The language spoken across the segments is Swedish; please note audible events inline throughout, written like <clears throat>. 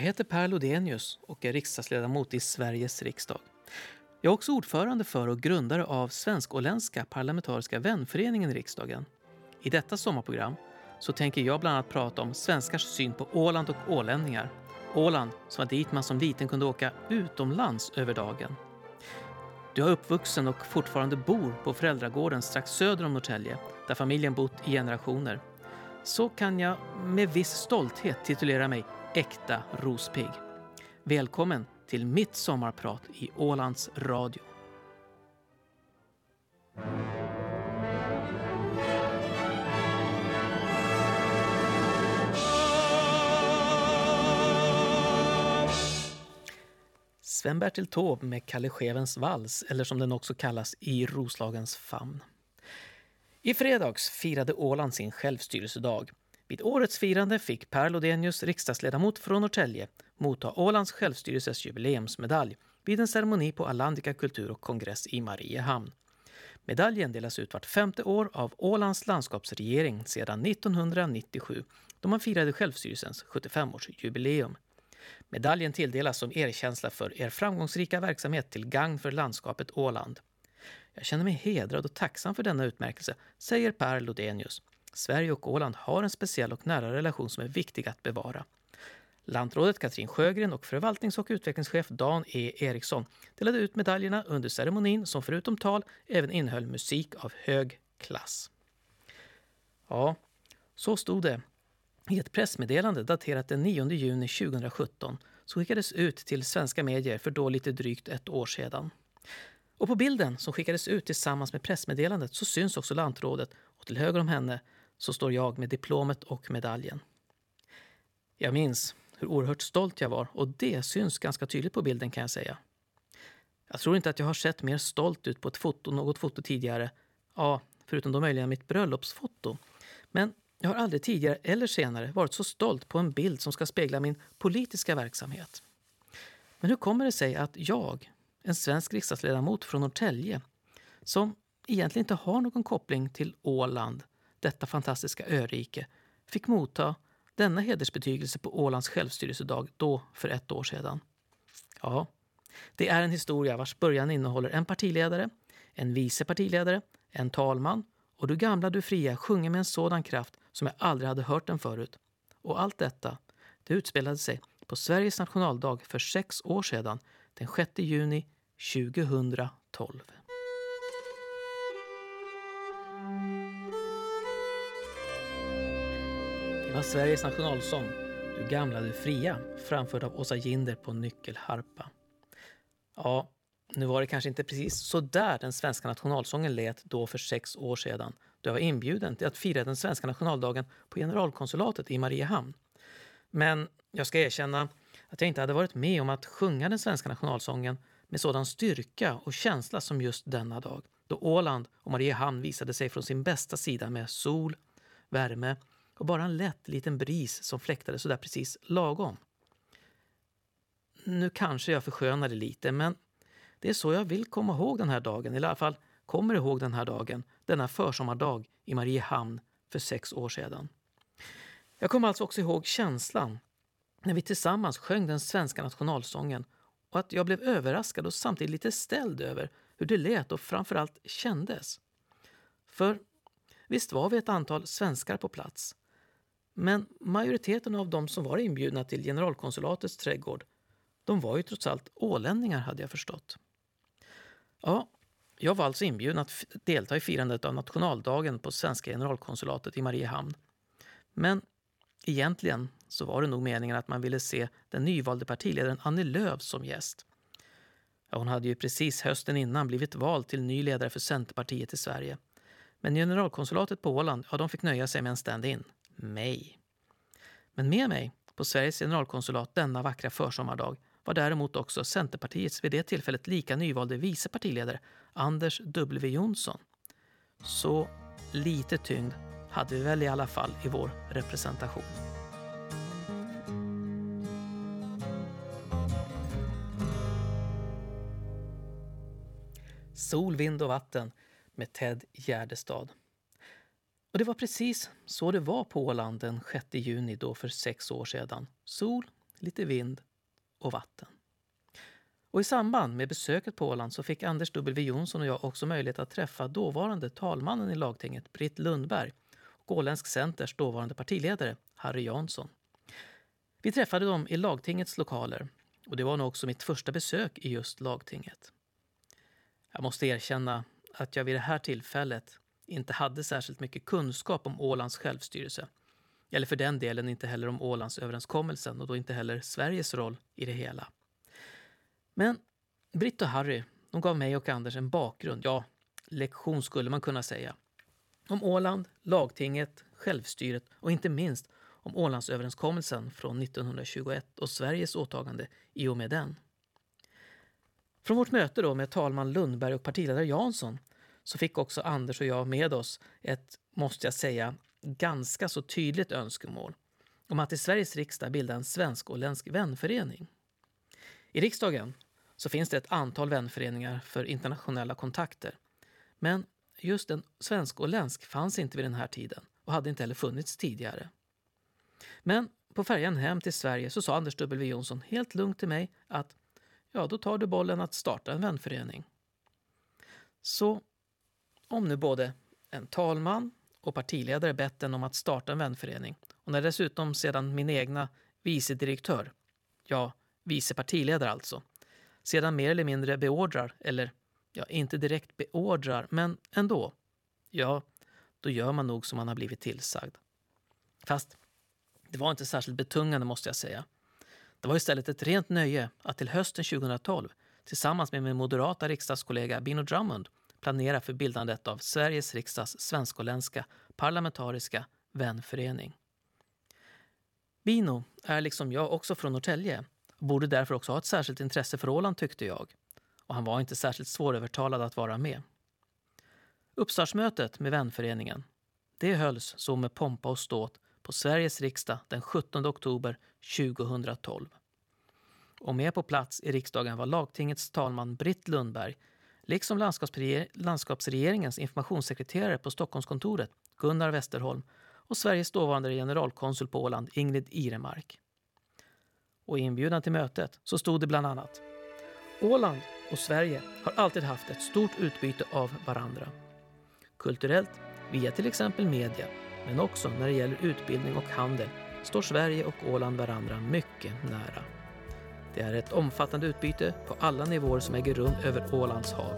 Jag heter Per Lodenius och är riksdagsledamot i Sveriges riksdag. Jag är också ordförande för och grundare av Svensk-åländska parlamentariska vänföreningen i riksdagen. I detta sommarprogram så tänker jag bland annat prata om svenskars syn på Åland och ålänningar. Åland som var dit man som liten kunde åka utomlands över dagen. Du är uppvuxen och fortfarande bor på föräldragården strax söder om Norrtälje där familjen bott i generationer. Så kan jag med viss stolthet titulera mig äkta rospigg. Välkommen till mitt sommarprat i Ålands Radio. Sven-Bertil Taube med Kalle Schewens vals, eller som den också kallas, I Roslagens famn. I fredags firade Åland sin självstyrelsedag. Vid årets firande fick Per Lodenius, riksdagsledamot från Norrtälje, motta Ålands självstyrelses jubileumsmedalj vid en ceremoni på Alandica kultur och kongress i Mariehamn. Medaljen delas ut vart femte år av Ålands landskapsregering sedan 1997 då man firade självstyrelsens 75-årsjubileum. Medaljen tilldelas som erkänsla för er framgångsrika verksamhet till gagn för landskapet Åland. Jag känner mig hedrad och tacksam för denna utmärkelse, säger Per Lodenius. Sverige och Åland har en speciell och nära relation som är viktig att bevara. Lantrådet Katrin Sjögren och förvaltnings och utvecklingschef Dan E Eriksson delade ut medaljerna under ceremonin som förutom tal även innehöll musik av hög klass. Ja, så stod det i ett pressmeddelande daterat den 9 juni 2017 som skickades ut till svenska medier för då lite drygt ett år sedan. Och på bilden som skickades ut tillsammans med pressmeddelandet så syns också lantrådet och till höger om henne så står jag med diplomet och medaljen. Jag minns hur oerhört stolt jag var och det syns ganska tydligt på bilden kan jag säga. Jag tror inte att jag har sett mer stolt ut på ett foto, något foto tidigare. Ja, förutom då möjligen mitt bröllopsfoto. Men jag har aldrig tidigare eller senare varit så stolt på en bild som ska spegla min politiska verksamhet. Men hur kommer det sig att jag, en svensk riksdagsledamot från Norrtälje, som egentligen inte har någon koppling till Åland, detta fantastiska örike, fick motta denna hedersbetygelse på Ålands självstyrelsedag då för ett år sedan. Ja, det är en historia vars början innehåller en partiledare, en vice partiledare, en talman och Du gamla, du fria sjunger med en sådan kraft som jag aldrig hade hört den förut. Och allt detta, det utspelade sig på Sveriges nationaldag för sex år sedan, den 6 juni 2012. Var Sveriges nationalsång, Du gamla, du fria, framförd av Åsa Ginder på nyckelharpa. Ja, nu var det kanske inte precis så där den svenska nationalsången lät då för sex år sedan då jag var inbjuden till att fira den svenska nationaldagen på generalkonsulatet i Mariehamn. Men jag ska erkänna att jag inte hade varit med om att sjunga den svenska nationalsången med sådan styrka och känsla som just denna dag då Åland och Mariehamn visade sig från sin bästa sida med sol, värme och bara en lätt liten bris som fläktade sådär precis lagom. Nu kanske jag förskönar det lite, men det är så jag vill komma ihåg den här dagen, eller i alla fall kommer ihåg den här dagen, denna försommardag i Mariehamn för sex år sedan. Jag kommer alltså också ihåg känslan när vi tillsammans sjöng den svenska nationalsången och att jag blev överraskad och samtidigt lite ställd över hur det lät och framförallt kändes. För visst var vi ett antal svenskar på plats, men majoriteten av de som var inbjudna till generalkonsulatets trädgård, de var ju trots allt ålänningar hade jag förstått. Ja, jag var alltså inbjuden att delta i firandet av nationaldagen på svenska generalkonsulatet i Mariehamn. Men egentligen så var det nog meningen att man ville se den nyvalde partiledaren Annie Lööf som gäst. Ja, hon hade ju precis hösten innan blivit vald till ny ledare för Centerpartiet i Sverige. Men generalkonsulatet på Åland, ja, de fick nöja sig med en stand-in. Mig. Men med mig på Sveriges generalkonsulat denna vackra försommardag var däremot också Centerpartiets vid det tillfället lika nyvalde vice partiledare Anders W Jonsson. Så lite tyngd hade vi väl i alla fall i vår representation. Sol, vind och vatten med Ted Gärdestad. Och det var precis så det var på Åland den 6 juni då för sex år sedan. Sol, lite vind och vatten. Och I samband med besöket på Åland så fick Anders W Jonsson och jag också möjlighet att träffa dåvarande talmannen i lagtinget, Britt Lundberg, och Åländsk Centers dåvarande partiledare, Harry Jansson. Vi träffade dem i lagtingets lokaler och det var nog också mitt första besök i just lagtinget. Jag måste erkänna att jag vid det här tillfället inte hade särskilt mycket kunskap om Ålands självstyrelse. Eller för den delen inte heller om Ålandsöverenskommelsen och då inte heller Sveriges roll i det hela. Men Britt och Harry de gav mig och Anders en bakgrund, ja, lektion skulle man kunna säga. Om Åland, lagtinget, självstyret och inte minst om Ålandsöverenskommelsen från 1921 och Sveriges åtagande i och med den. Från vårt möte då med talman Lundberg och partiledare Jansson så fick också Anders och jag med oss ett, måste jag säga, ganska så tydligt önskemål om att i Sveriges riksdag bilda en svensk-åländsk vänförening. I riksdagen så finns det ett antal vänföreningar för internationella kontakter. Men just en svensk-åländsk fanns inte vid den här tiden och hade inte heller funnits tidigare. Men på färjan hem till Sverige så sa Anders W Jonsson helt lugnt till mig att ja, då tar du bollen att starta en vänförening. Så om nu både en talman och partiledare bett en om att starta en vänförening och när dessutom sedan min egna vice direktör, ja, vice partiledare alltså, sedan mer eller mindre beordrar, eller ja, inte direkt beordrar, men ändå, ja, då gör man nog som man har blivit tillsagd. Fast det var inte särskilt betungande måste jag säga. Det var istället ett rent nöje att till hösten 2012 tillsammans med min moderata riksdagskollega Bino Drummond planera för bildandet av Sveriges riksdags svenskoländska parlamentariska vänförening. Bino är liksom jag också från Norrtälje och borde därför också ha ett särskilt intresse för Åland tyckte jag. Och han var inte särskilt svårövertalad att vara med. Uppstartsmötet med vänföreningen det hölls så med pompa och ståt på Sveriges riksdag den 17 oktober 2012. Och med på plats i riksdagen var lagtingets talman Britt Lundberg liksom landskapsregeringens informationssekreterare på Stockholmskontoret Gunnar Westerholm och Sveriges dåvarande generalkonsul på Åland Ingrid Iremark. Och i inbjudan till mötet så stod det bland annat Åland och Sverige har alltid haft ett stort utbyte av varandra. Kulturellt, via till exempel media, men också när det gäller utbildning och handel står Sverige och Åland varandra mycket nära. Det är ett omfattande utbyte på alla nivåer som äger rum över Ålands hav.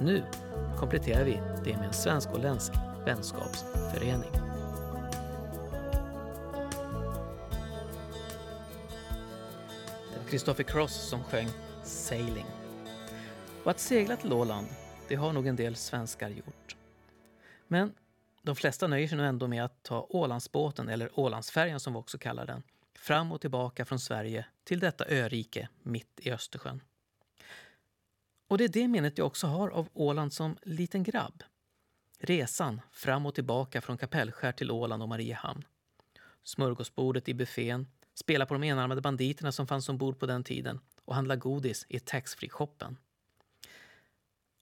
Nu kompletterar vi det med en svensk-åländsk vänskapsförening. Det var Christopher Cross som sjöng Sailing. Och att segla till Åland, det har nog en del svenskar gjort. Men de flesta nöjer sig nog ändå med att ta Ålandsbåten, eller Ålandsfärjan som vi också kallar den, fram och tillbaka från Sverige till detta örike mitt i Östersjön. Och det är det minnet jag också har av Åland som liten grabb. Resan fram och tillbaka från Kapellskär till Åland och Mariehamn. Smörgåsbordet i buffén, spela på de enarmade banditerna som fanns ombord på den tiden och handla godis i taxfree-shoppen.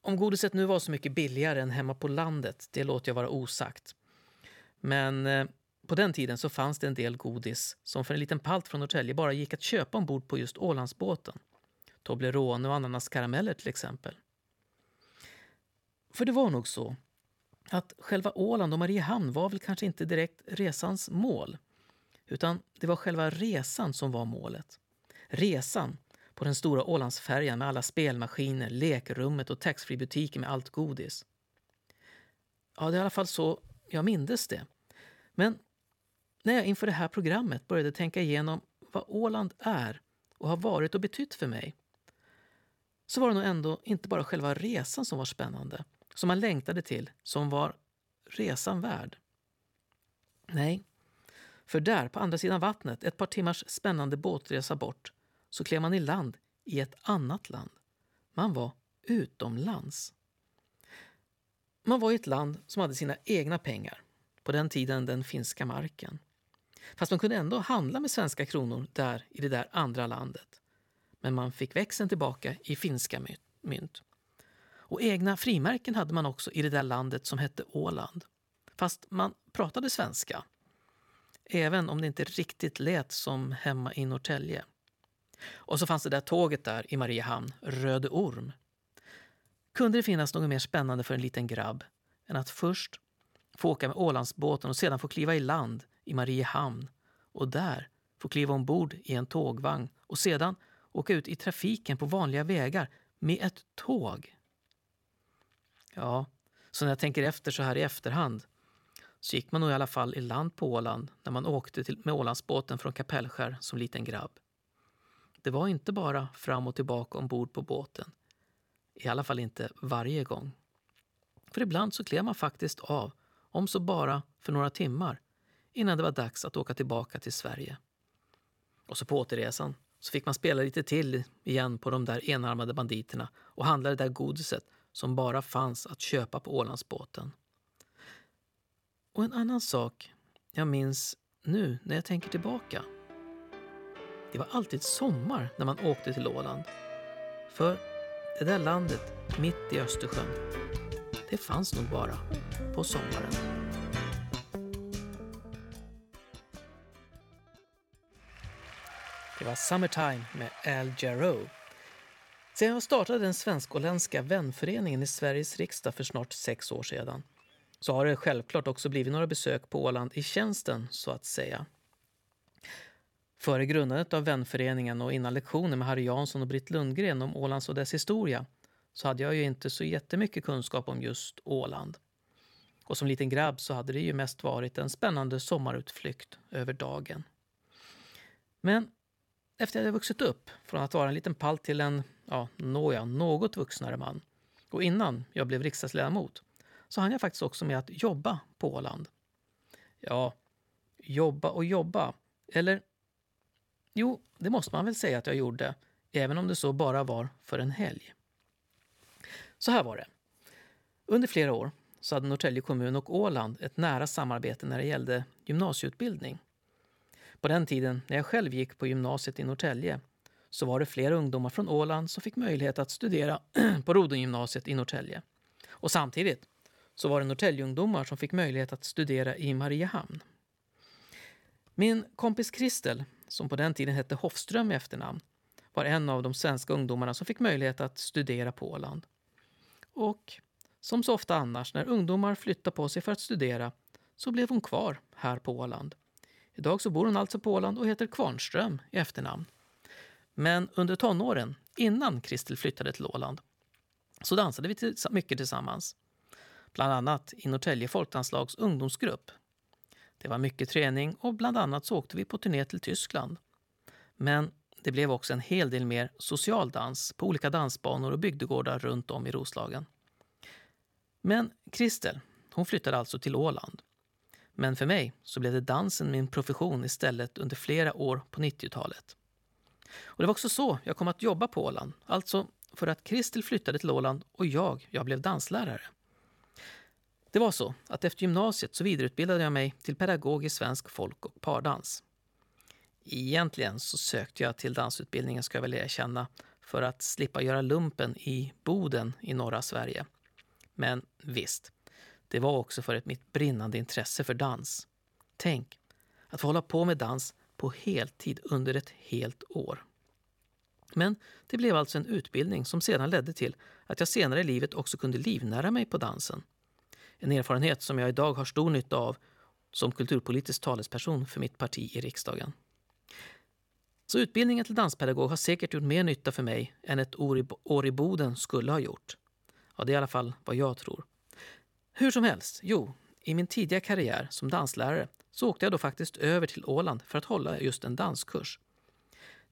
Om godiset nu var så mycket billigare än hemma på landet, det låter jag vara osagt. Men eh, på den tiden så fanns det en del godis som för en liten palt från Norrtälje bara gick att köpa ombord på just Ålandsbåten. Toblerone och ananaskarameller till exempel. För det var nog så att själva Åland och Mariehamn var väl kanske inte direkt resans mål. Utan det var själva resan som var målet. Resan på den stora Ålandsfärjan med alla spelmaskiner, lekrummet och taxfreebutiker med allt godis. Ja, det är i alla fall så jag mindes det. Men när jag inför det här programmet började tänka igenom vad Åland är och har varit och betytt för mig så var det nog ändå inte bara själva resan som var spännande, som man längtade till, som var resan värd. Nej, för där på andra sidan vattnet, ett par timmars spännande båtresa bort, så klev man i land i ett annat land. Man var utomlands. Man var i ett land som hade sina egna pengar, på den tiden den finska marken. Fast man kunde ändå handla med svenska kronor där i det där andra landet. Men man fick växeln tillbaka i finska mynt. Och egna frimärken hade man också i det där landet som hette Åland. Fast man pratade svenska. även om det inte riktigt lät som hemma i Norrtälje. Och så fanns det där tåget där i Mariehamn, Röde Orm. Kunde det finnas något mer spännande för en liten grabb än att först få åka med Ålandsbåten och sedan få kliva i land i Mariehamn och där få kliva ombord i en tågvagn och sedan åka ut i trafiken på vanliga vägar med ett tåg. Ja, så när jag tänker efter så här i efterhand så gick man nog i alla fall i land på Åland när man åkte till, med Ålandsbåten från Kapellskär som liten grabb. Det var inte bara fram och tillbaka ombord på båten. I alla fall inte varje gång. För ibland så klev man faktiskt av, om så bara för några timmar, innan det var dags att åka tillbaka till Sverige. Och så på återresan så fick man spela lite till igen på de där enarmade banditerna och handla det där godiset som bara fanns att köpa på Ålandsbåten. Och en annan sak jag minns nu när jag tänker tillbaka. Det var alltid sommar när man åkte till Åland. För det där landet mitt i Östersjön, det fanns nog bara på sommaren. Det var Summertime med Al Jarreau. Sedan jag startade den svensk-åländska vänföreningen i Sveriges riksdag för snart sex år sedan så har det självklart också blivit några besök på Åland i tjänsten, så att säga. Före grundandet av vänföreningen och innan lektioner med Harry Jansson och Britt Lundgren om Ålands och dess historia så hade jag ju inte så jättemycket kunskap om just Åland. Och som liten grabb så hade det ju mest varit en spännande sommarutflykt över dagen. Men efter att jag vuxit upp från att vara en liten palt till en, ja, nåja, något vuxnare man och innan jag blev riksdagsledamot så hann jag faktiskt också med att jobba på Åland. Ja, jobba och jobba. Eller, jo, det måste man väl säga att jag gjorde, även om det så bara var för en helg. Så här var det. Under flera år så hade Norrtälje kommun och Åland ett nära samarbete när det gällde gymnasieutbildning. På den tiden när jag själv gick på gymnasiet i Norrtälje så var det flera ungdomar från Åland som fick möjlighet att studera <clears throat> på Rodengymnasiet i Norrtälje. Och samtidigt så var det Norrtäljeungdomar som fick möjlighet att studera i Mariehamn. Min kompis Kristel, som på den tiden hette Hoffström i efternamn, var en av de svenska ungdomarna som fick möjlighet att studera på Åland. Och som så ofta annars när ungdomar flyttar på sig för att studera så blev hon kvar här på Åland. Idag så bor hon alltså på Åland och heter Kvarnström i efternamn. Men under tonåren, innan Kristel flyttade till Åland, så dansade vi mycket tillsammans bland annat i Norrtälje folkdanslags ungdomsgrupp. Det var mycket träning och bland annat så åkte vi på turné till Tyskland. Men det blev också en hel del mer social dans på olika dansbanor och bygdegårdar runt om i Roslagen. Men Kristel, hon flyttade alltså till Åland. Men för mig så blev det dansen min profession istället under flera år på 90-talet. Och det var också så jag kom att jobba på Åland, alltså för att Kristel flyttade till Åland och jag, jag blev danslärare. Det var så att efter gymnasiet så vidareutbildade jag mig till pedagog i svensk folk och pardans. Egentligen så sökte jag till dansutbildningen, ska jag väl erkänna, för att slippa göra lumpen i Boden i norra Sverige. Men visst, det var också för ett mitt brinnande intresse för dans. Tänk, att få hålla på med dans på heltid under ett helt år. Men det blev alltså en utbildning som sedan ledde till att jag senare i livet också kunde livnära mig på dansen. En erfarenhet som jag idag har stor nytta av som kulturpolitisk talesperson för mitt parti i riksdagen. Så utbildningen till danspedagog har säkert gjort mer nytta för mig än ett år i Boden skulle ha gjort. Ja, det är i alla fall vad jag tror. Hur som helst, jo, i min tidiga karriär som danslärare så åkte jag då faktiskt över till Åland för att hålla just en danskurs.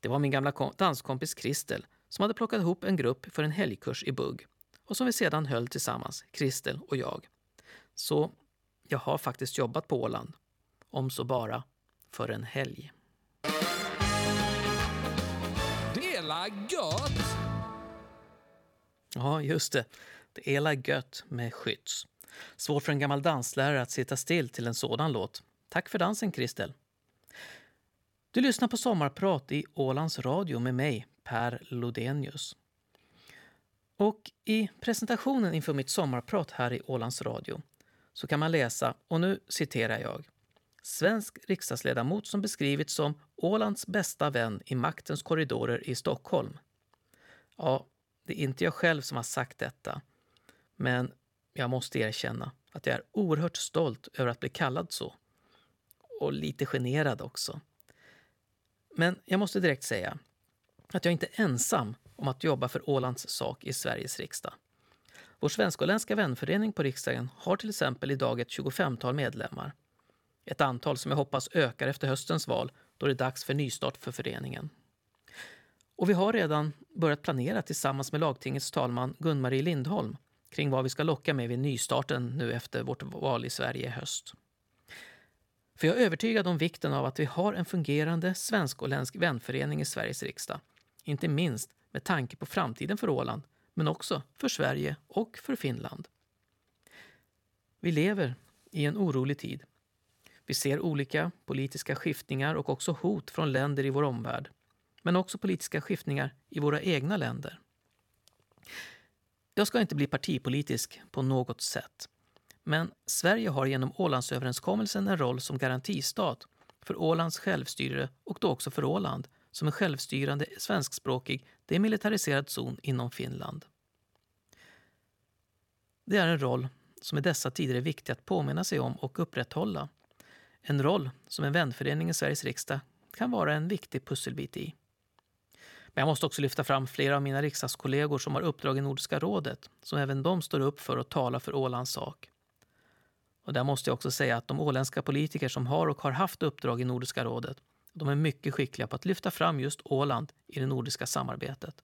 Det var min gamla danskompis Kristel som hade plockat ihop en grupp för en helgkurs i bugg och som vi sedan höll tillsammans, Kristel och jag. Så jag har faktiskt jobbat på Åland, om så bara för en helg. Det är gött! Ja, just det. Det är gött med Skytts. Svårt för en gammal danslärare att sitta still till en sådan låt. Tack för dansen, Kristel. Du lyssnar på Sommarprat i Ålands Radio med mig, Per Lodenius. Och i presentationen inför mitt sommarprat här i Ålands Radio så kan man läsa, och nu citerar jag, svensk riksdagsledamot som beskrivits som Ålands bästa vän i maktens korridorer i Stockholm. Ja, det är inte jag själv som har sagt detta, men jag måste erkänna att jag är oerhört stolt över att bli kallad så. Och lite generad också. Men jag måste direkt säga att jag inte är ensam om att jobba för Ålands sak i Sveriges riksdag. Vår svensk-åländska vänförening på riksdagen har till exempel idag ett 25-tal medlemmar. Ett antal som jag hoppas ökar efter höstens val då det är dags för nystart för föreningen. Och vi har redan börjat planera tillsammans med lagtingets talman Gun-Marie Lindholm kring vad vi ska locka med vid nystarten nu efter vårt val i Sverige i höst. För jag är övertygad om vikten av att vi har en fungerande svensk-åländsk vänförening i Sveriges riksdag. Inte minst med tanke på framtiden för Åland, men också för Sverige och för Finland. Vi lever i en orolig tid. Vi ser olika politiska skiftningar och också hot från länder i vår omvärld. Men också politiska skiftningar i våra egna länder. Jag ska inte bli partipolitisk på något sätt. Men Sverige har genom Ålandsöverenskommelsen en roll som garantistat för Ålands självstyre och då också för Åland som en självstyrande svenskspråkig demilitariserad zon inom Finland. Det är en roll som i dessa tider är viktig att påminna sig om och upprätthålla. En roll som en vänförening i Sveriges riksdag kan vara en viktig pusselbit i. Men jag måste också lyfta fram flera av mina riksdagskollegor som har uppdrag i Nordiska rådet, som även de står upp för och talar för Ålands sak. Och där måste jag också säga att de åländska politiker som har och har haft uppdrag i Nordiska rådet, de är mycket skickliga på att lyfta fram just Åland i det nordiska samarbetet.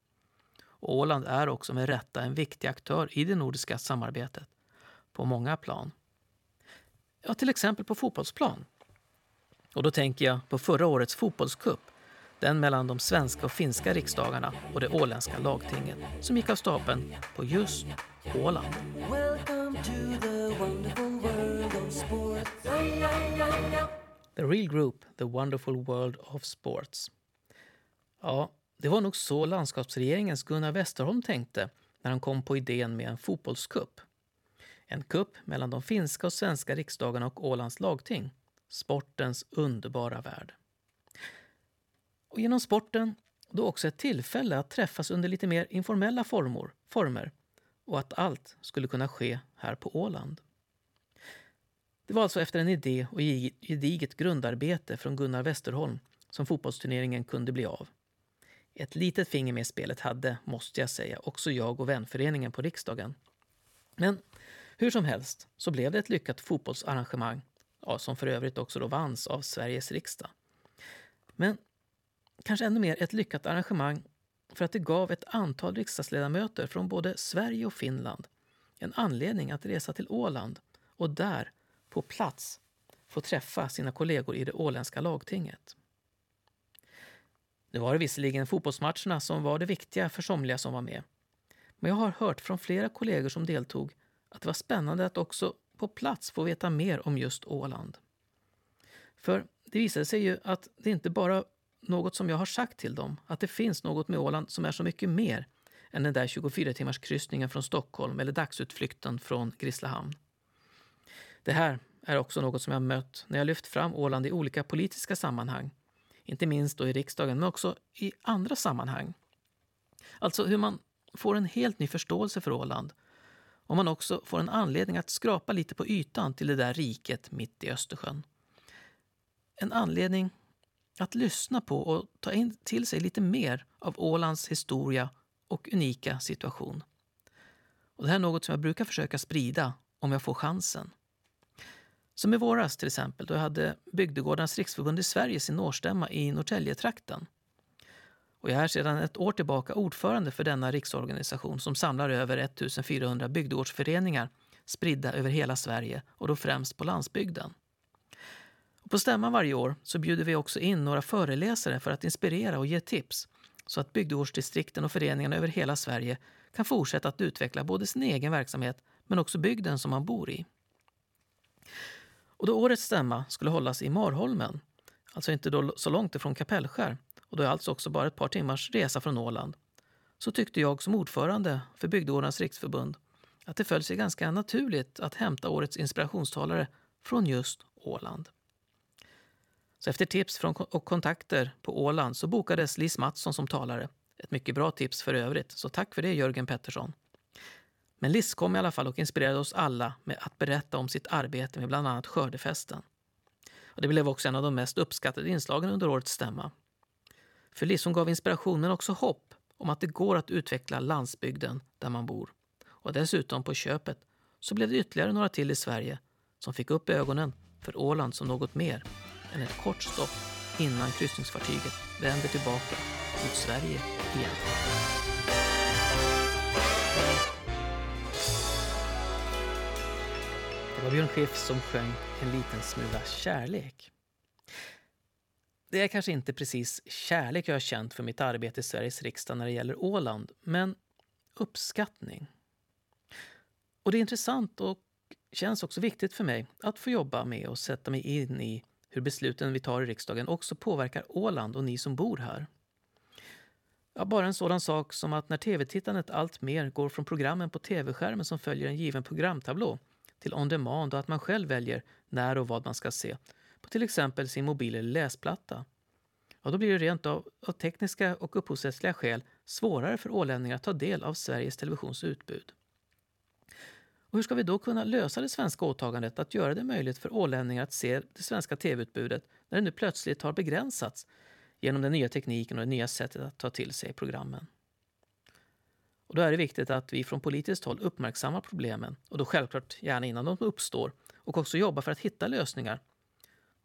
Och Åland är också med rätta en viktig aktör i det nordiska samarbetet, på många plan. Ja, till exempel på fotbollsplan. Och då tänker jag på förra årets fotbollscup den mellan de svenska och finska riksdagarna och det åländska lagtinget som gick av stapeln på just Åland. The Real Group, The Wonderful World of Sports. Ja, det var nog så landskapsregeringens Gunnar Westerholm tänkte när han kom på idén med en fotbollskupp. En kupp mellan de finska och svenska riksdagarna och Ålands lagting. Sportens underbara värld. Och genom sporten då också ett tillfälle att träffas under lite mer informella formor, former och att allt skulle kunna ske här på Åland. Det var alltså efter en idé och gediget grundarbete från Gunnar Westerholm som fotbollsturneringen kunde bli av. Ett litet finger med i spelet hade, måste jag säga, också jag och vänföreningen på riksdagen. Men hur som helst så blev det ett lyckat fotbollsarrangemang, ja, som för övrigt också då vanns av Sveriges riksdag. Men kanske ännu mer ett lyckat arrangemang för att det gav ett antal riksdagsledamöter från både Sverige och Finland en anledning att resa till Åland och där, på plats, få träffa sina kollegor i det åländska lagtinget. Nu var det visserligen fotbollsmatcherna som var det viktiga för somliga som var med. Men jag har hört från flera kollegor som deltog att det var spännande att också på plats få veta mer om just Åland. För det visade sig ju att det inte bara något som jag har sagt till dem, att det finns något med Åland som är så mycket mer än den där 24 timmars kryssningen från Stockholm eller dagsutflykten från Grisslehamn. Det här är också något som jag mött när jag lyft fram Åland i olika politiska sammanhang. Inte minst då i riksdagen, men också i andra sammanhang. Alltså hur man får en helt ny förståelse för Åland och man också får en anledning att skrapa lite på ytan till det där riket mitt i Östersjön. En anledning att lyssna på och ta in till sig lite mer av Ålands historia och unika situation. Och det här är något som jag brukar försöka sprida om jag får chansen. Som i våras till exempel, då jag hade Bygdegårdarnas riksförbund i Sverige sin årsstämma i Norrtäljetrakten. Och jag är sedan ett år tillbaka ordförande för denna riksorganisation som samlar över 1400 bygdegårdsföreningar spridda över hela Sverige och då främst på landsbygden. På stämman varje år så bjuder vi också in några föreläsare för att inspirera och ge tips så att bygdegårdsdistrikten och föreningarna över hela Sverige kan fortsätta att utveckla både sin egen verksamhet men också bygden som man bor i. Och då årets stämma skulle hållas i Marholmen, alltså inte då så långt ifrån Kapellskär och då är alltså också bara ett par timmars resa från Åland, så tyckte jag som ordförande för Bygdegårdarnas riksförbund att det föll sig ganska naturligt att hämta årets inspirationstalare från just Åland. Så efter tips från och kontakter på Åland så bokades Lis Mattsson som talare. Ett mycket bra tips för övrigt, så tack för det Jörgen Pettersson. Men Liss kom i alla fall och inspirerade oss alla med att berätta om sitt arbete med bland annat skördefesten. Och det blev också en av de mest uppskattade inslagen under årets stämma. För Liss gav inspiration men också hopp om att det går att utveckla landsbygden där man bor. Och dessutom på köpet så blev det ytterligare några till i Sverige som fick upp ögonen för Åland som något mer än ett kort stopp innan kryssningsfartyget vänder tillbaka mot Sverige igen. Det var Björn Skifs som sjöng En liten smula kärlek. Det är kanske inte precis kärlek jag har känt för mitt arbete i Sveriges riksdag när det gäller Åland, men uppskattning. Och det är intressant och känns också viktigt för mig att få jobba med och sätta mig in i hur besluten vi tar i riksdagen också påverkar Åland och ni som bor här. Ja, bara en sådan sak som att när tv-tittandet allt mer går från programmen på tv-skärmen som följer en given programtablå till on demand och att man själv väljer när och vad man ska se på till exempel sin mobil eller läsplatta. Ja, då blir det rent av, av tekniska och upphovsrättsliga skäl svårare för ålänningar att ta del av Sveriges Televisions utbud. Och hur ska vi då kunna lösa det svenska åtagandet att göra det möjligt för ålänningar att se det svenska tv-utbudet när det nu plötsligt har begränsats genom den nya tekniken och det nya sättet att ta till sig programmen? Och då är det viktigt att vi från politiskt håll uppmärksammar problemen och då självklart gärna innan de uppstår och också jobbar för att hitta lösningar.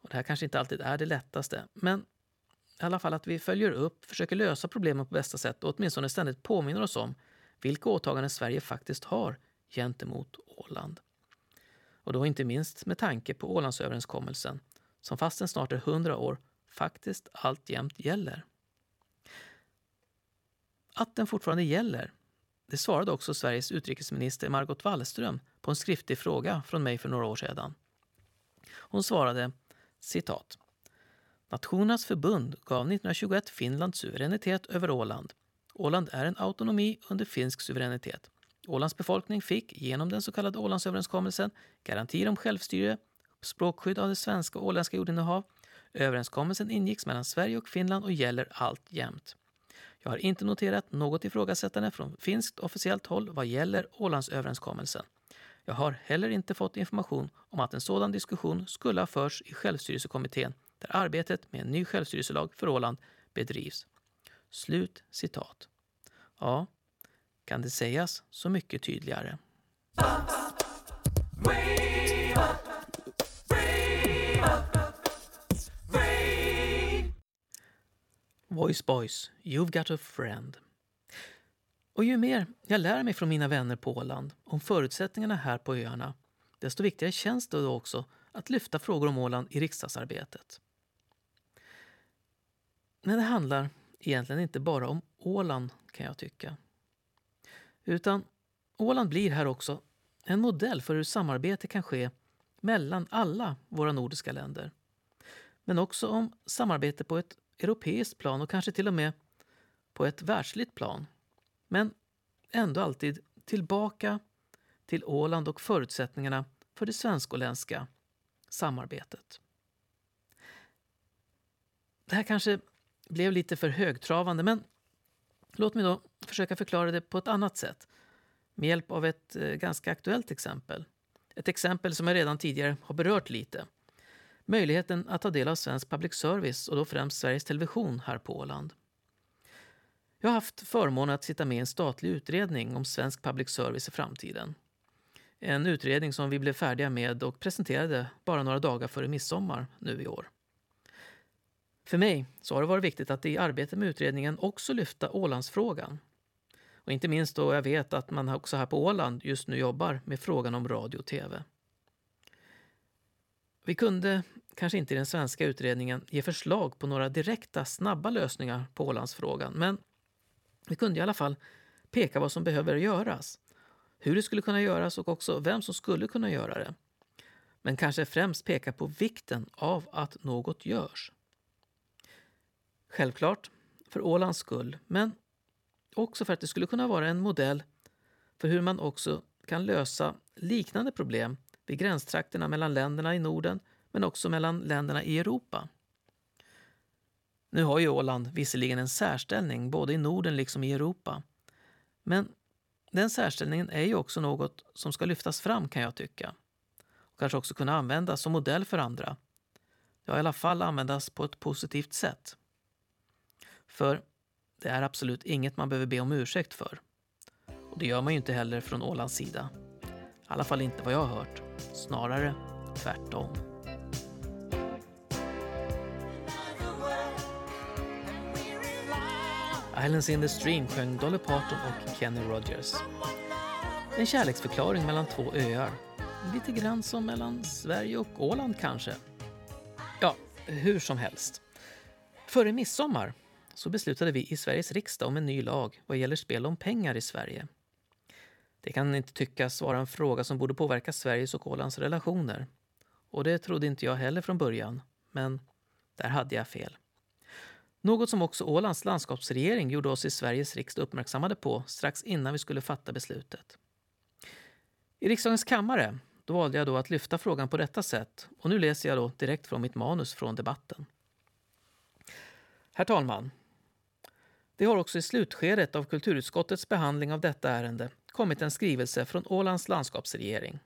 Och det här kanske inte alltid är det lättaste, men i alla fall att vi följer upp, försöker lösa problemen på bästa sätt och åtminstone ständigt påminner oss om vilka åtaganden Sverige faktiskt har gentemot Åland. Och då inte minst med tanke på Ålandsöverenskommelsen som fastän snart är 100 år faktiskt alltjämt gäller. Att den fortfarande gäller det svarade också Sveriges utrikesminister Margot Wallström på en skriftlig fråga från mig för några år sedan. Hon svarade citat. Nationernas förbund gav 1921 Finland suveränitet över Åland. Åland är en autonomi under finsk suveränitet. Ålands befolkning fick genom den så kallade Ålandsöverenskommelsen garantier om självstyre, språkskydd av det svenska och åländska jordinnehav. Överenskommelsen ingicks mellan Sverige och Finland och gäller alltjämt. Jag har inte noterat något ifrågasättande från finskt officiellt håll vad gäller Ålandsöverenskommelsen. Jag har heller inte fått information om att en sådan diskussion skulle ha förts i självstyrelsekommittén där arbetet med en ny självstyrelselag för Åland bedrivs. Slut citat. Ja, kan det sägas så mycket tydligare. Voice Boys, You've got a friend. Och ju mer jag lär mig från mina vänner på Åland om förutsättningarna här på öarna, desto viktigare känns det då också att lyfta frågor om Åland i riksdagsarbetet. Men det handlar egentligen inte bara om Åland, kan jag tycka. Utan Åland blir här också en modell för hur samarbete kan ske mellan alla våra nordiska länder. Men också om samarbete på ett europeiskt plan och kanske till och med på ett världsligt plan. Men ändå alltid tillbaka till Åland och förutsättningarna för det svensk-åländska samarbetet. Det här kanske blev lite för högtravande men låt mig då försöka förklara det på ett annat sätt med hjälp av ett eh, ganska aktuellt exempel. Ett exempel som jag redan tidigare har berört lite möjligheten att ta del av svensk public service och då främst Sveriges Television här på Åland. Jag har haft förmånen att sitta med i en statlig utredning om svensk public service i framtiden. En utredning som vi blev färdiga med och presenterade bara några dagar före midsommar nu i år. För mig så har det varit viktigt att i arbetet med utredningen också lyfta Ålandsfrågan. Och inte minst då jag vet att man också här på Åland just nu jobbar med frågan om radio och tv. Vi kunde kanske inte i den svenska utredningen ge förslag på några direkta, snabba lösningar på Ålandsfrågan, men vi kunde i alla fall peka vad som behöver göras, hur det skulle kunna göras och också vem som skulle kunna göra det. Men kanske främst peka på vikten av att något görs. Självklart för Ålands skull, men också för att det skulle kunna vara en modell för hur man också kan lösa liknande problem vid gränstrakterna mellan länderna i Norden men också mellan länderna i Europa. Nu har ju Åland visserligen en särställning både i Norden liksom i Europa. Men den särställningen är ju också något som ska lyftas fram kan jag tycka. Och kanske också kunna användas som modell för andra. Ja, i alla fall användas på ett positivt sätt. För det är absolut inget man behöver be om ursäkt för. Och det gör man ju inte heller från Ålands sida. I alla fall inte vad jag har hört. Snarare tvärtom. Islands in the Stream sjöng Dolly Parton och Kenny Rogers. En kärleksförklaring mellan två öar. Lite grann som mellan Sverige och Åland kanske. Ja, hur som helst. Före midsommar så beslutade vi i Sveriges riksdag om en ny lag vad gäller spel om pengar i Sverige. Det kan inte tyckas vara en fråga som borde påverka Sveriges och Ålands relationer. Och det trodde inte jag heller från början, men där hade jag fel. Något som också Ålands landskapsregering gjorde oss i Sveriges riksdag uppmärksammade på strax innan vi skulle fatta beslutet. I riksdagens kammare då valde jag då att lyfta frågan på detta sätt och nu läser jag då direkt från mitt manus från debatten. Herr talman! Det har också i slutskedet av kulturutskottets behandling av detta ärende kommit en skrivelse från Ålands landskapsregering.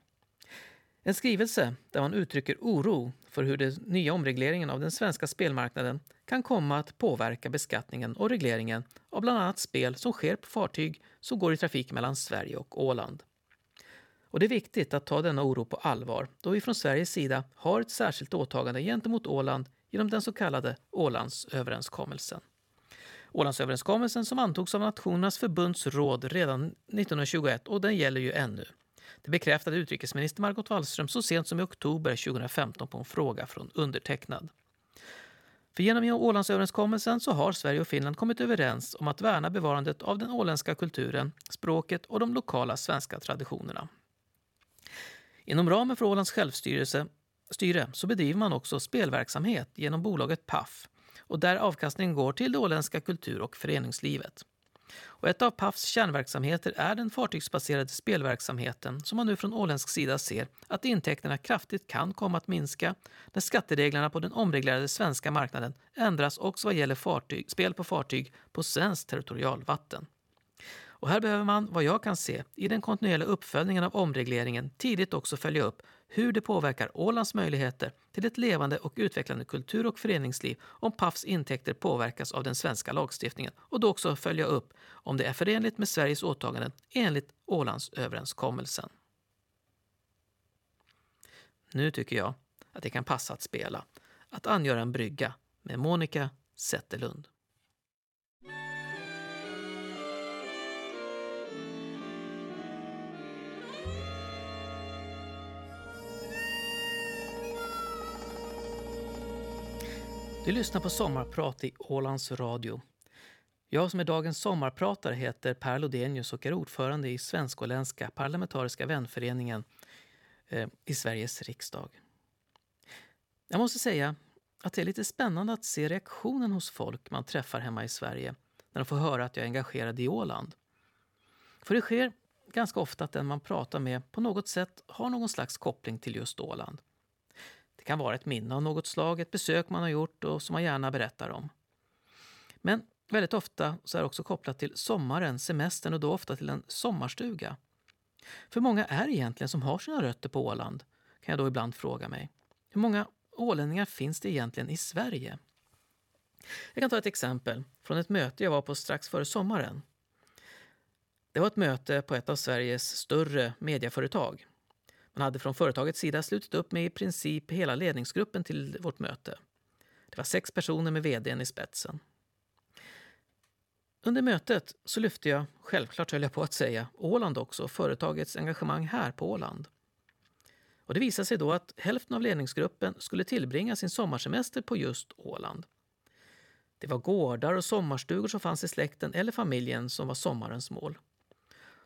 En skrivelse där man uttrycker oro för hur den nya omregleringen av den svenska spelmarknaden kan komma att påverka beskattningen och regleringen av bland annat spel som sker på fartyg som går i trafik mellan Sverige och Åland. Och det är viktigt att ta denna oro på allvar då vi från Sveriges sida har ett särskilt åtagande gentemot Åland genom den så kallade Ålandsöverenskommelsen. Ålandsöverenskommelsen som antogs av Nationernas förbunds råd redan 1921 och den gäller ju ännu. Det bekräftade utrikesminister Margot Wallström så sent som i oktober 2015 på en fråga från undertecknad. För genom Ålandsöverenskommelsen så har Sverige och Finland kommit överens om att värna bevarandet av den åländska kulturen, språket och de lokala svenska traditionerna. Inom ramen för Ålands självstyrelse styre så bedriver man också spelverksamhet genom bolaget Paf och där avkastningen går till det åländska kultur och föreningslivet. Och ett av Pafs kärnverksamheter är den fartygsbaserade spelverksamheten som man nu från åländsk sida ser att intäkterna kraftigt kan komma att minska när skattereglerna på den omreglerade svenska marknaden ändras också vad gäller fartyg, spel på fartyg på svenskt territorialvatten. Och här behöver man, vad jag kan se, i den kontinuerliga uppföljningen av omregleringen tidigt också följa upp hur det påverkar Ålands möjligheter till ett levande och utvecklande kultur och föreningsliv om Pafs intäkter påverkas av den svenska lagstiftningen och då också följa upp om det är förenligt med Sveriges åtaganden enligt Ålandsöverenskommelsen. Nu tycker jag att det kan passa att spela Att angöra en brygga med Monica Zetterlund. Du lyssnar på Sommarprat i Ålands Radio. Jag som är dagens sommarpratare heter Per Lodenius och är ordförande i Svensk-åländska parlamentariska vänföreningen eh, i Sveriges riksdag. Jag måste säga att det är lite spännande att se reaktionen hos folk man träffar hemma i Sverige när de får höra att jag är engagerad i Åland. För det sker ganska ofta att den man pratar med på något sätt har någon slags koppling till just Åland. Det kan vara ett minne av något slag, ett besök man har gjort och som man gärna berättar om. Men väldigt ofta så är det också kopplat till sommaren, semestern och då ofta till en sommarstuga. För många är det egentligen som har sina rötter på Åland? Kan jag då ibland fråga mig. Hur många ålänningar finns det egentligen i Sverige? Jag kan ta ett exempel från ett möte jag var på strax före sommaren. Det var ett möte på ett av Sveriges större medieföretag. Man hade från företagets sida slutit upp med i princip hela ledningsgruppen till vårt möte. Det var sex personer med vdn i spetsen. Under mötet så lyfte jag, självklart höll jag på att säga, Åland också, företagets engagemang här på Åland. Och det visade sig då att hälften av ledningsgruppen skulle tillbringa sin sommarsemester på just Åland. Det var gårdar och sommarstugor som fanns i släkten eller familjen som var sommarens mål.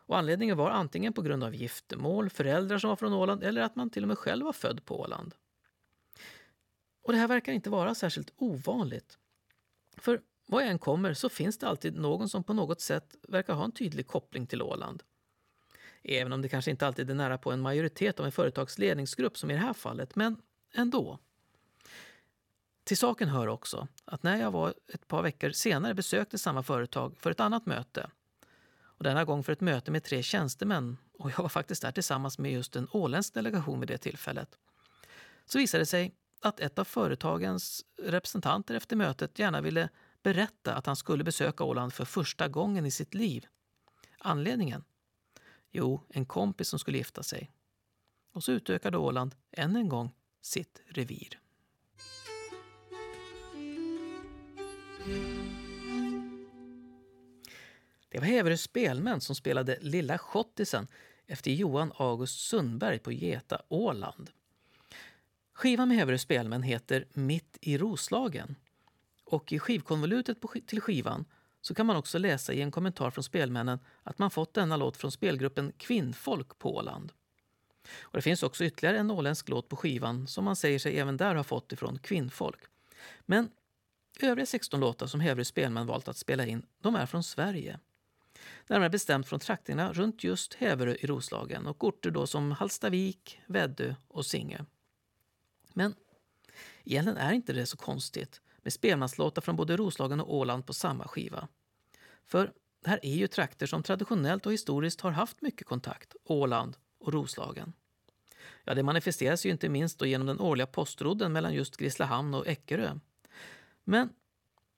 Och anledningen var antingen på grund av giftermål, föräldrar som var från Åland eller att man till och med själv var född på Åland. Och det här verkar inte vara särskilt ovanligt. För var jag än kommer så finns det alltid någon som på något sätt verkar ha en tydlig koppling till Åland. Även om det kanske inte alltid är nära på en majoritet av en företagsledningsgrupp som i det här fallet, men ändå. Till saken hör också att när jag var ett par veckor senare besökte samma företag för ett annat möte, och denna gång för ett möte med tre tjänstemän, och jag var faktiskt där tillsammans med just en åländsk delegation vid det tillfället, så visade det sig att ett av företagens representanter efter mötet gärna ville berätta att han skulle besöka Åland för första gången i sitt liv. Anledningen? Jo, en kompis som skulle gifta sig. Och så utökade Åland än en gång sitt revir. Det var Heverö spelmän som spelade Lilla Schottisen efter Johan August Sundberg på Geta, Åland. Skivan med Häverö spelmän heter Mitt i Roslagen. Och i skivkonvolutet till skivan så kan man också läsa i en kommentar från spelmännen att man fått denna låt från spelgruppen Kvinnfolk på Åland. Och det finns också ytterligare en åländsk låt på skivan som man säger sig även där ha fått ifrån Kvinnfolk. Men övriga 16 låtar som Heverö spelmän valt att spela in, de är från Sverige. Närmare bestämt från trakterna runt just Häverö i Roslagen och orter då som Halstavik, Väddö och Singe. Men egentligen är inte det så konstigt med spelmanslåtar från både Roslagen och Åland på samma skiva. För det här är ju trakter som traditionellt och historiskt har haft mycket kontakt, Åland och Roslagen. Ja, det manifesteras ju inte minst då genom den årliga postrodden mellan just Grisslehamn och Eckerö. Men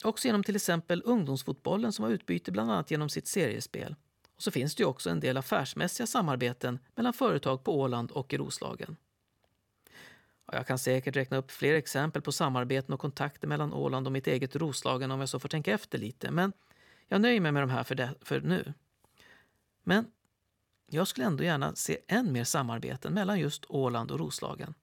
också genom till exempel ungdomsfotbollen som har utbyte bland annat genom sitt seriespel. Och så finns det ju också en del affärsmässiga samarbeten mellan företag på Åland och i Roslagen. Jag kan säkert räkna upp fler exempel på samarbeten och kontakter mellan Åland och mitt eget Roslagen om jag så får tänka efter lite, men jag nöjer mig med de här för, det, för nu. Men jag skulle ändå gärna se än mer samarbeten mellan just Åland och Roslagen.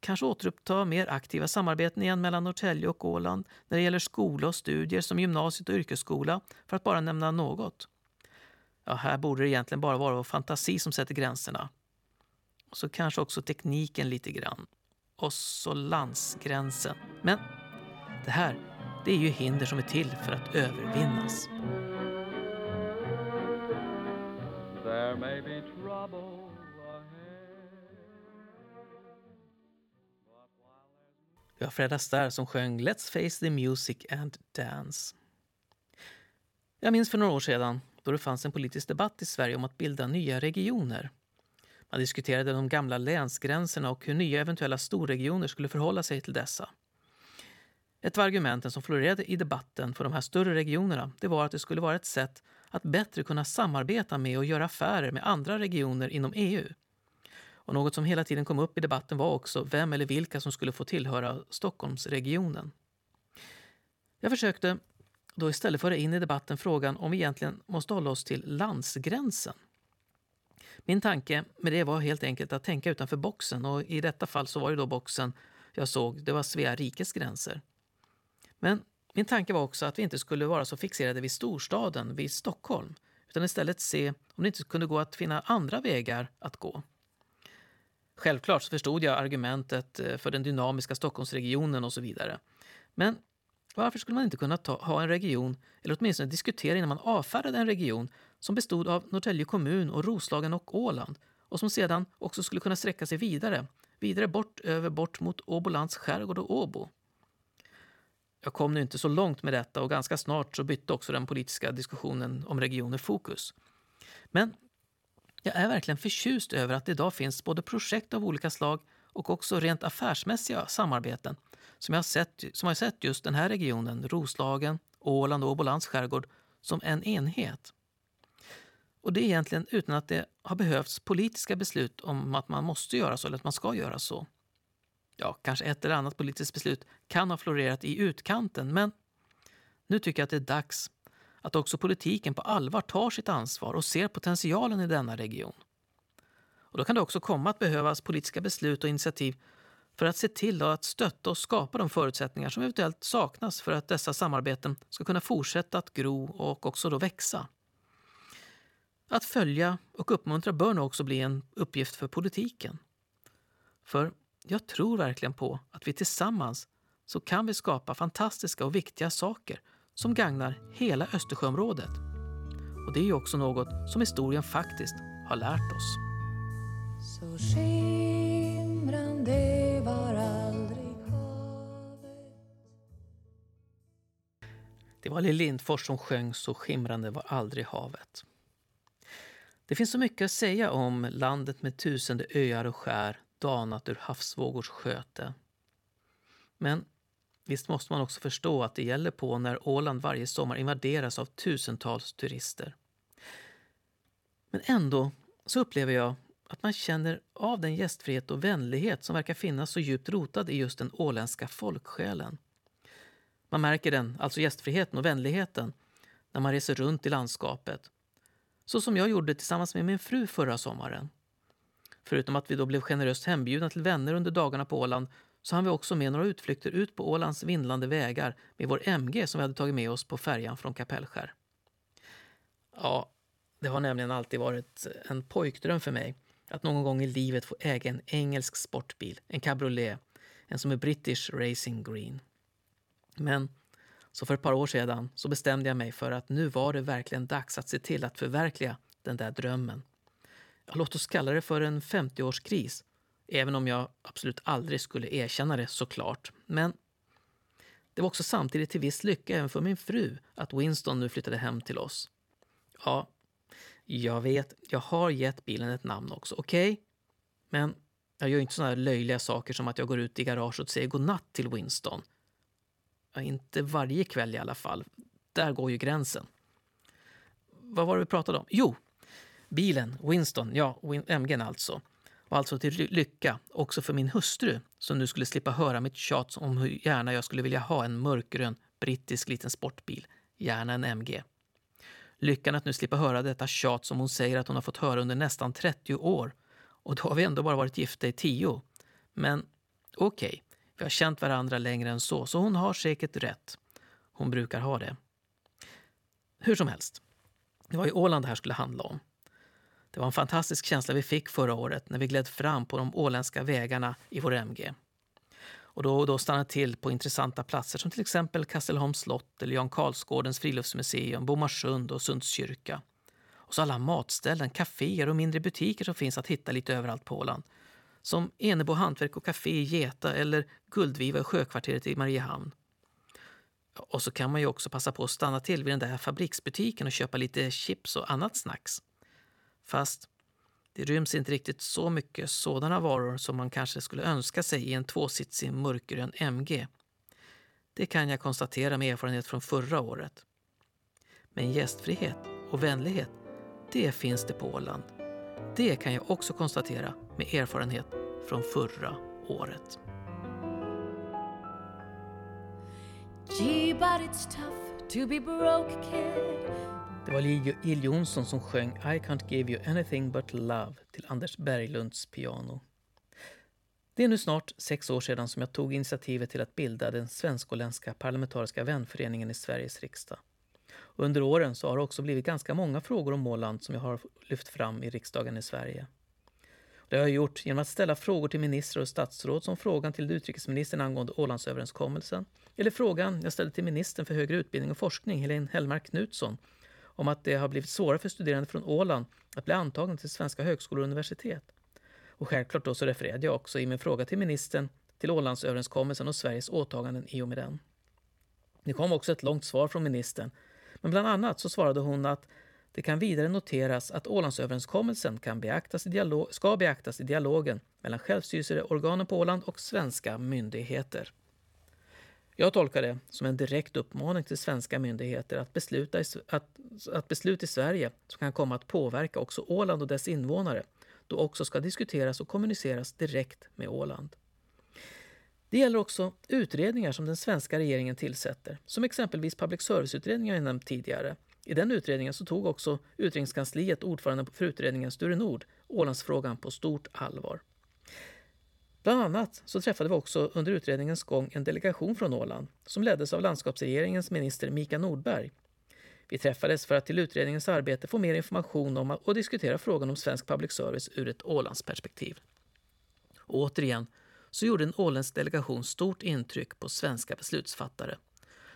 Kanske återuppta mer aktiva samarbeten igen mellan Norrtälje och Åland när det gäller skola och studier som gymnasiet och yrkesskola, för att bara nämna något. Ja, här borde det egentligen bara vara vår fantasi som sätter gränserna. Och så kanske också tekniken lite grann. Och så landsgränsen. Men det här, det är ju hinder som är till för att övervinnas. There may be trouble Vi har Fred Astaire som sjöng Let's face the music and dance. Jag minns för några år sedan då det fanns en politisk debatt i Sverige om att bilda nya regioner. Man diskuterade de gamla länsgränserna och hur nya eventuella storregioner skulle förhålla sig till dessa. Ett av argumenten som florerade i debatten för de här större regionerna det var att det skulle vara ett sätt att bättre kunna samarbeta med och göra affärer med andra regioner inom EU. Och något som hela tiden kom upp i debatten var också vem eller vilka som skulle få tillhöra Stockholmsregionen. Jag försökte då istället föra in i debatten frågan om vi egentligen måste hålla oss till landsgränsen. Min tanke med det var helt enkelt att tänka utanför boxen och i detta fall så var det då boxen jag såg, det var Svea rikes gränser. Men min tanke var också att vi inte skulle vara så fixerade vid storstaden, vid Stockholm, utan istället se om det inte kunde gå att finna andra vägar att gå. Självklart så förstod jag argumentet eh, för den dynamiska Stockholmsregionen och så vidare. Men varför skulle man inte kunna ta, ha en region, eller åtminstone diskutera innan man avfärdade en region som bestod av Norrtälje kommun och Roslagen och Åland och som sedan också skulle kunna sträcka sig vidare, vidare bort över bort mot Åbolands skärgård och Åbo. Jag kom nu inte så långt med detta och ganska snart så bytte också den politiska diskussionen om regioner fokus. Men jag är verkligen förtjust över att det idag finns både projekt av olika slag och också rent affärsmässiga samarbeten som jag sett, som har sett just den här regionen, Roslagen, Åland och Åbolands skärgård, som en enhet. Och det är egentligen utan att det har behövts politiska beslut om att man måste göra så eller att man ska göra så. Ja, kanske ett eller annat politiskt beslut kan ha florerat i utkanten, men nu tycker jag att det är dags att också politiken på allvar tar sitt ansvar och ser potentialen i denna region. Och då kan det också komma att behövas politiska beslut och initiativ för att se till att stötta och skapa de förutsättningar som eventuellt saknas för att dessa samarbeten ska kunna fortsätta att gro och också då växa. Att följa och uppmuntra bör nog också bli en uppgift för politiken. För jag tror verkligen på att vi tillsammans så kan vi skapa fantastiska och viktiga saker som gagnar hela Östersjöområdet. Och det är också något som historien faktiskt har lärt oss. Så skimrande var aldrig havet Det var Lill Lindfors som sjöng Så skimrande var aldrig havet. Det finns så mycket att säga om landet med tusende öar och skär danat ur havsvågors sköte. Men visst måste man också förstå att det gäller på när Åland varje sommar invaderas av tusentals turister. Men ändå så upplever jag att man känner av den gästfrihet och vänlighet som verkar finnas så djupt rotad i just den åländska folksjälen. Man märker den, alltså gästfriheten och vänligheten, när man reser runt i landskapet. Så som jag gjorde tillsammans med min fru förra sommaren. Förutom att vi då blev generöst hembjudna till vänner under dagarna på Åland så hann vi också med några utflykter ut på Ålands vindlande vägar med vår MG som vi hade tagit med oss på färjan från Kapellskär. Ja, det har nämligen alltid varit en pojkdröm för mig att någon gång i livet få äga en engelsk sportbil, en cabriolet, en som är British Racing Green. Men så för ett par år sedan så bestämde jag mig för att nu var det verkligen dags att se till att förverkliga den där drömmen. Ja, låt oss kalla det för en 50-årskris, även om jag absolut aldrig skulle erkänna det såklart. Men det var också samtidigt till viss lycka även för min fru att Winston nu flyttade hem till oss. Ja, jag vet, jag har gett bilen ett namn också, okej? Okay? Men jag gör inte såna här löjliga saker som att jag går ut i garaget och säger godnatt till Winston. Ja, inte varje kväll i alla fall. Där går ju gränsen. Vad var det vi pratade om? Jo, bilen, Winston, ja, MG alltså var alltså till lycka också för min hustru som nu skulle slippa höra mitt tjat om hur gärna jag skulle vilja ha en mörkgrön brittisk liten sportbil, gärna en MG. Lyckan att nu slippa höra detta tjat som hon säger att hon har fått höra under nästan 30 år. Och då har vi ändå bara varit gifta i 10. Men okej, okay, vi har känt varandra längre än så, så hon har säkert rätt. Hon brukar ha det. Hur som helst, det var ju Åland det här skulle handla om. Det var en fantastisk känsla vi fick förra året när vi gled fram på de åländska vägarna i vår MG. Och då och då stannade till på intressanta platser som till exempel Kastelholms slott eller Jan Karlsgårdens friluftsmuseum, Bomarsund och Sunds kyrka. Och så alla matställen, kaféer och mindre butiker som finns att hitta lite överallt på Åland. Som Enebo hantverk och café i Geta eller Guldviva i sjökvarteret i Mariehamn. Och så kan man ju också passa på att stanna till vid den där fabriksbutiken och köpa lite chips och annat snacks. Fast det ryms inte riktigt så mycket sådana varor som man kanske skulle önska sig i en tvåsitsig mörkgrön MG. Det kan jag konstatera med erfarenhet från förra året. Men gästfrihet och vänlighet, det finns det på Åland. Det kan jag också konstatera med erfarenhet från förra året. Gee, but it's tough to be broke, kid. Det var Jill Jonsson som sjöng I can't give you anything but love till Anders Berglunds piano. Det är nu snart sex år sedan som jag tog initiativet till att bilda den svensk-åländska parlamentariska vänföreningen i Sveriges riksdag. Under åren så har det också blivit ganska många frågor om Åland som jag har lyft fram i riksdagen i Sverige. Det har jag gjort genom att ställa frågor till ministrar och statsråd som frågan till utrikesministern angående Ålandsöverenskommelsen eller frågan jag ställde till ministern för högre utbildning och forskning, Helene Hellmark Knutsson, om att det har blivit svårare för studerande från Åland att bli antagna till svenska högskolor och universitet. Och självklart då så refererade jag också i min fråga till ministern till Ålandsöverenskommelsen och Sveriges åtaganden i och med den. Det kom också ett långt svar från ministern, men bland annat så svarade hon att det kan vidare noteras att Ålandsöverenskommelsen kan beaktas i dialog, ska beaktas i dialogen mellan självstyrelseorganen på Åland och svenska myndigheter. Jag tolkar det som en direkt uppmaning till svenska myndigheter att, besluta i, att, att beslut i Sverige som kan komma att påverka också Åland och dess invånare då också ska diskuteras och kommuniceras direkt med Åland. Det gäller också utredningar som den svenska regeringen tillsätter, som exempelvis public service-utredningen jag nämnt tidigare. I den utredningen så tog också utredningskansliet ordförande för utredningen Sture Nord Ålandsfrågan på stort allvar. Bland annat så träffade vi också under utredningens gång en delegation från Åland som leddes av landskapsregeringens minister Mika Nordberg. Vi träffades för att till utredningens arbete få mer information om och diskutera frågan om svensk public service ur ett Ålandsperspektiv. Och återigen så gjorde en åländsk delegation stort intryck på svenska beslutsfattare.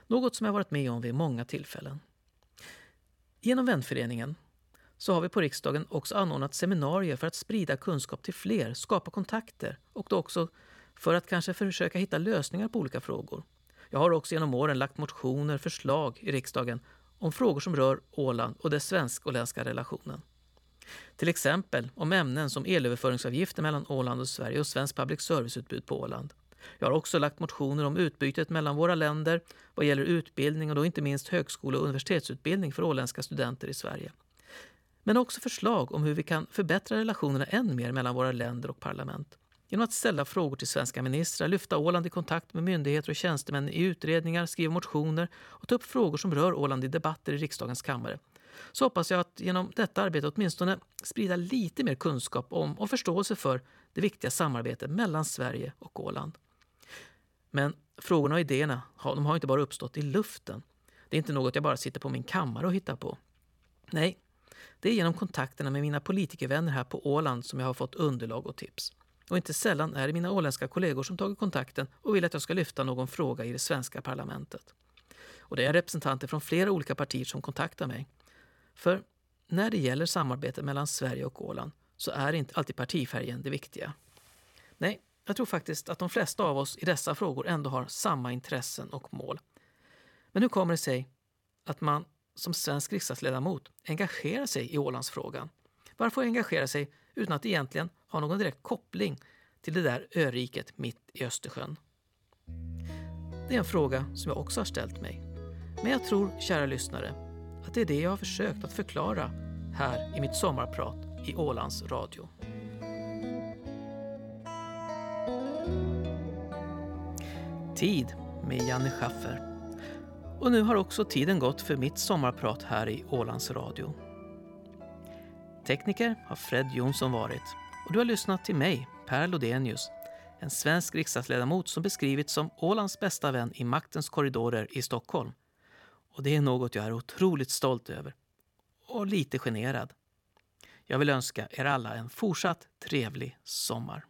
Något som jag varit med om vid många tillfällen. Genom vänföreningen så har vi på riksdagen också anordnat seminarier för att sprida kunskap till fler, skapa kontakter och då också för att kanske försöka hitta lösningar på olika frågor. Jag har också genom åren lagt motioner, förslag i riksdagen om frågor som rör Åland och den svensk-åländska relationen. Till exempel om ämnen som elöverföringsavgifter mellan Åland och Sverige och svensk public service-utbud på Åland. Jag har också lagt motioner om utbytet mellan våra länder vad gäller utbildning och då inte minst högskole och universitetsutbildning för åländska studenter i Sverige. Men också förslag om hur vi kan förbättra relationerna än mer mellan våra länder och parlament. Genom att ställa frågor till svenska ministrar, lyfta Åland i kontakt med myndigheter och tjänstemän i utredningar, skriva motioner och ta upp frågor som rör Åland i debatter i riksdagens kammare. Så hoppas jag att genom detta arbete åtminstone sprida lite mer kunskap om och förståelse för det viktiga samarbetet mellan Sverige och Åland. Men frågorna och idéerna de har inte bara uppstått i luften. Det är inte något jag bara sitter på min kammare och hittar på. Nej, det är genom kontakterna med mina politikervänner här på Åland som jag har fått underlag och tips. Och inte sällan är det mina åländska kollegor som tagit kontakten och vill att jag ska lyfta någon fråga i det svenska parlamentet. Och det är representanter från flera olika partier som kontaktar mig. För när det gäller samarbete mellan Sverige och Åland så är inte alltid partifärgen det viktiga. Nej, jag tror faktiskt att de flesta av oss i dessa frågor ändå har samma intressen och mål. Men hur kommer det sig att man som svensk riksdagsledamot engagerar sig i Ålandsfrågan? Varför engagera sig utan att egentligen ha någon direkt koppling till det där öriket mitt i Östersjön? Det är en fråga som jag också har ställt mig. Men jag tror, kära lyssnare, att det är det jag har försökt att förklara här i mitt sommarprat i Ålands Radio. Tid med Janne Schaffer. Och nu har också tiden gått för mitt sommarprat här i Ålands Radio. Tekniker har Fred Jonsson varit och du har lyssnat till mig, Per Lodenius, en svensk riksdagsledamot som beskrivits som Ålands bästa vän i maktens korridorer i Stockholm. Och det är något jag är otroligt stolt över. Och lite generad. Jag vill önska er alla en fortsatt trevlig sommar.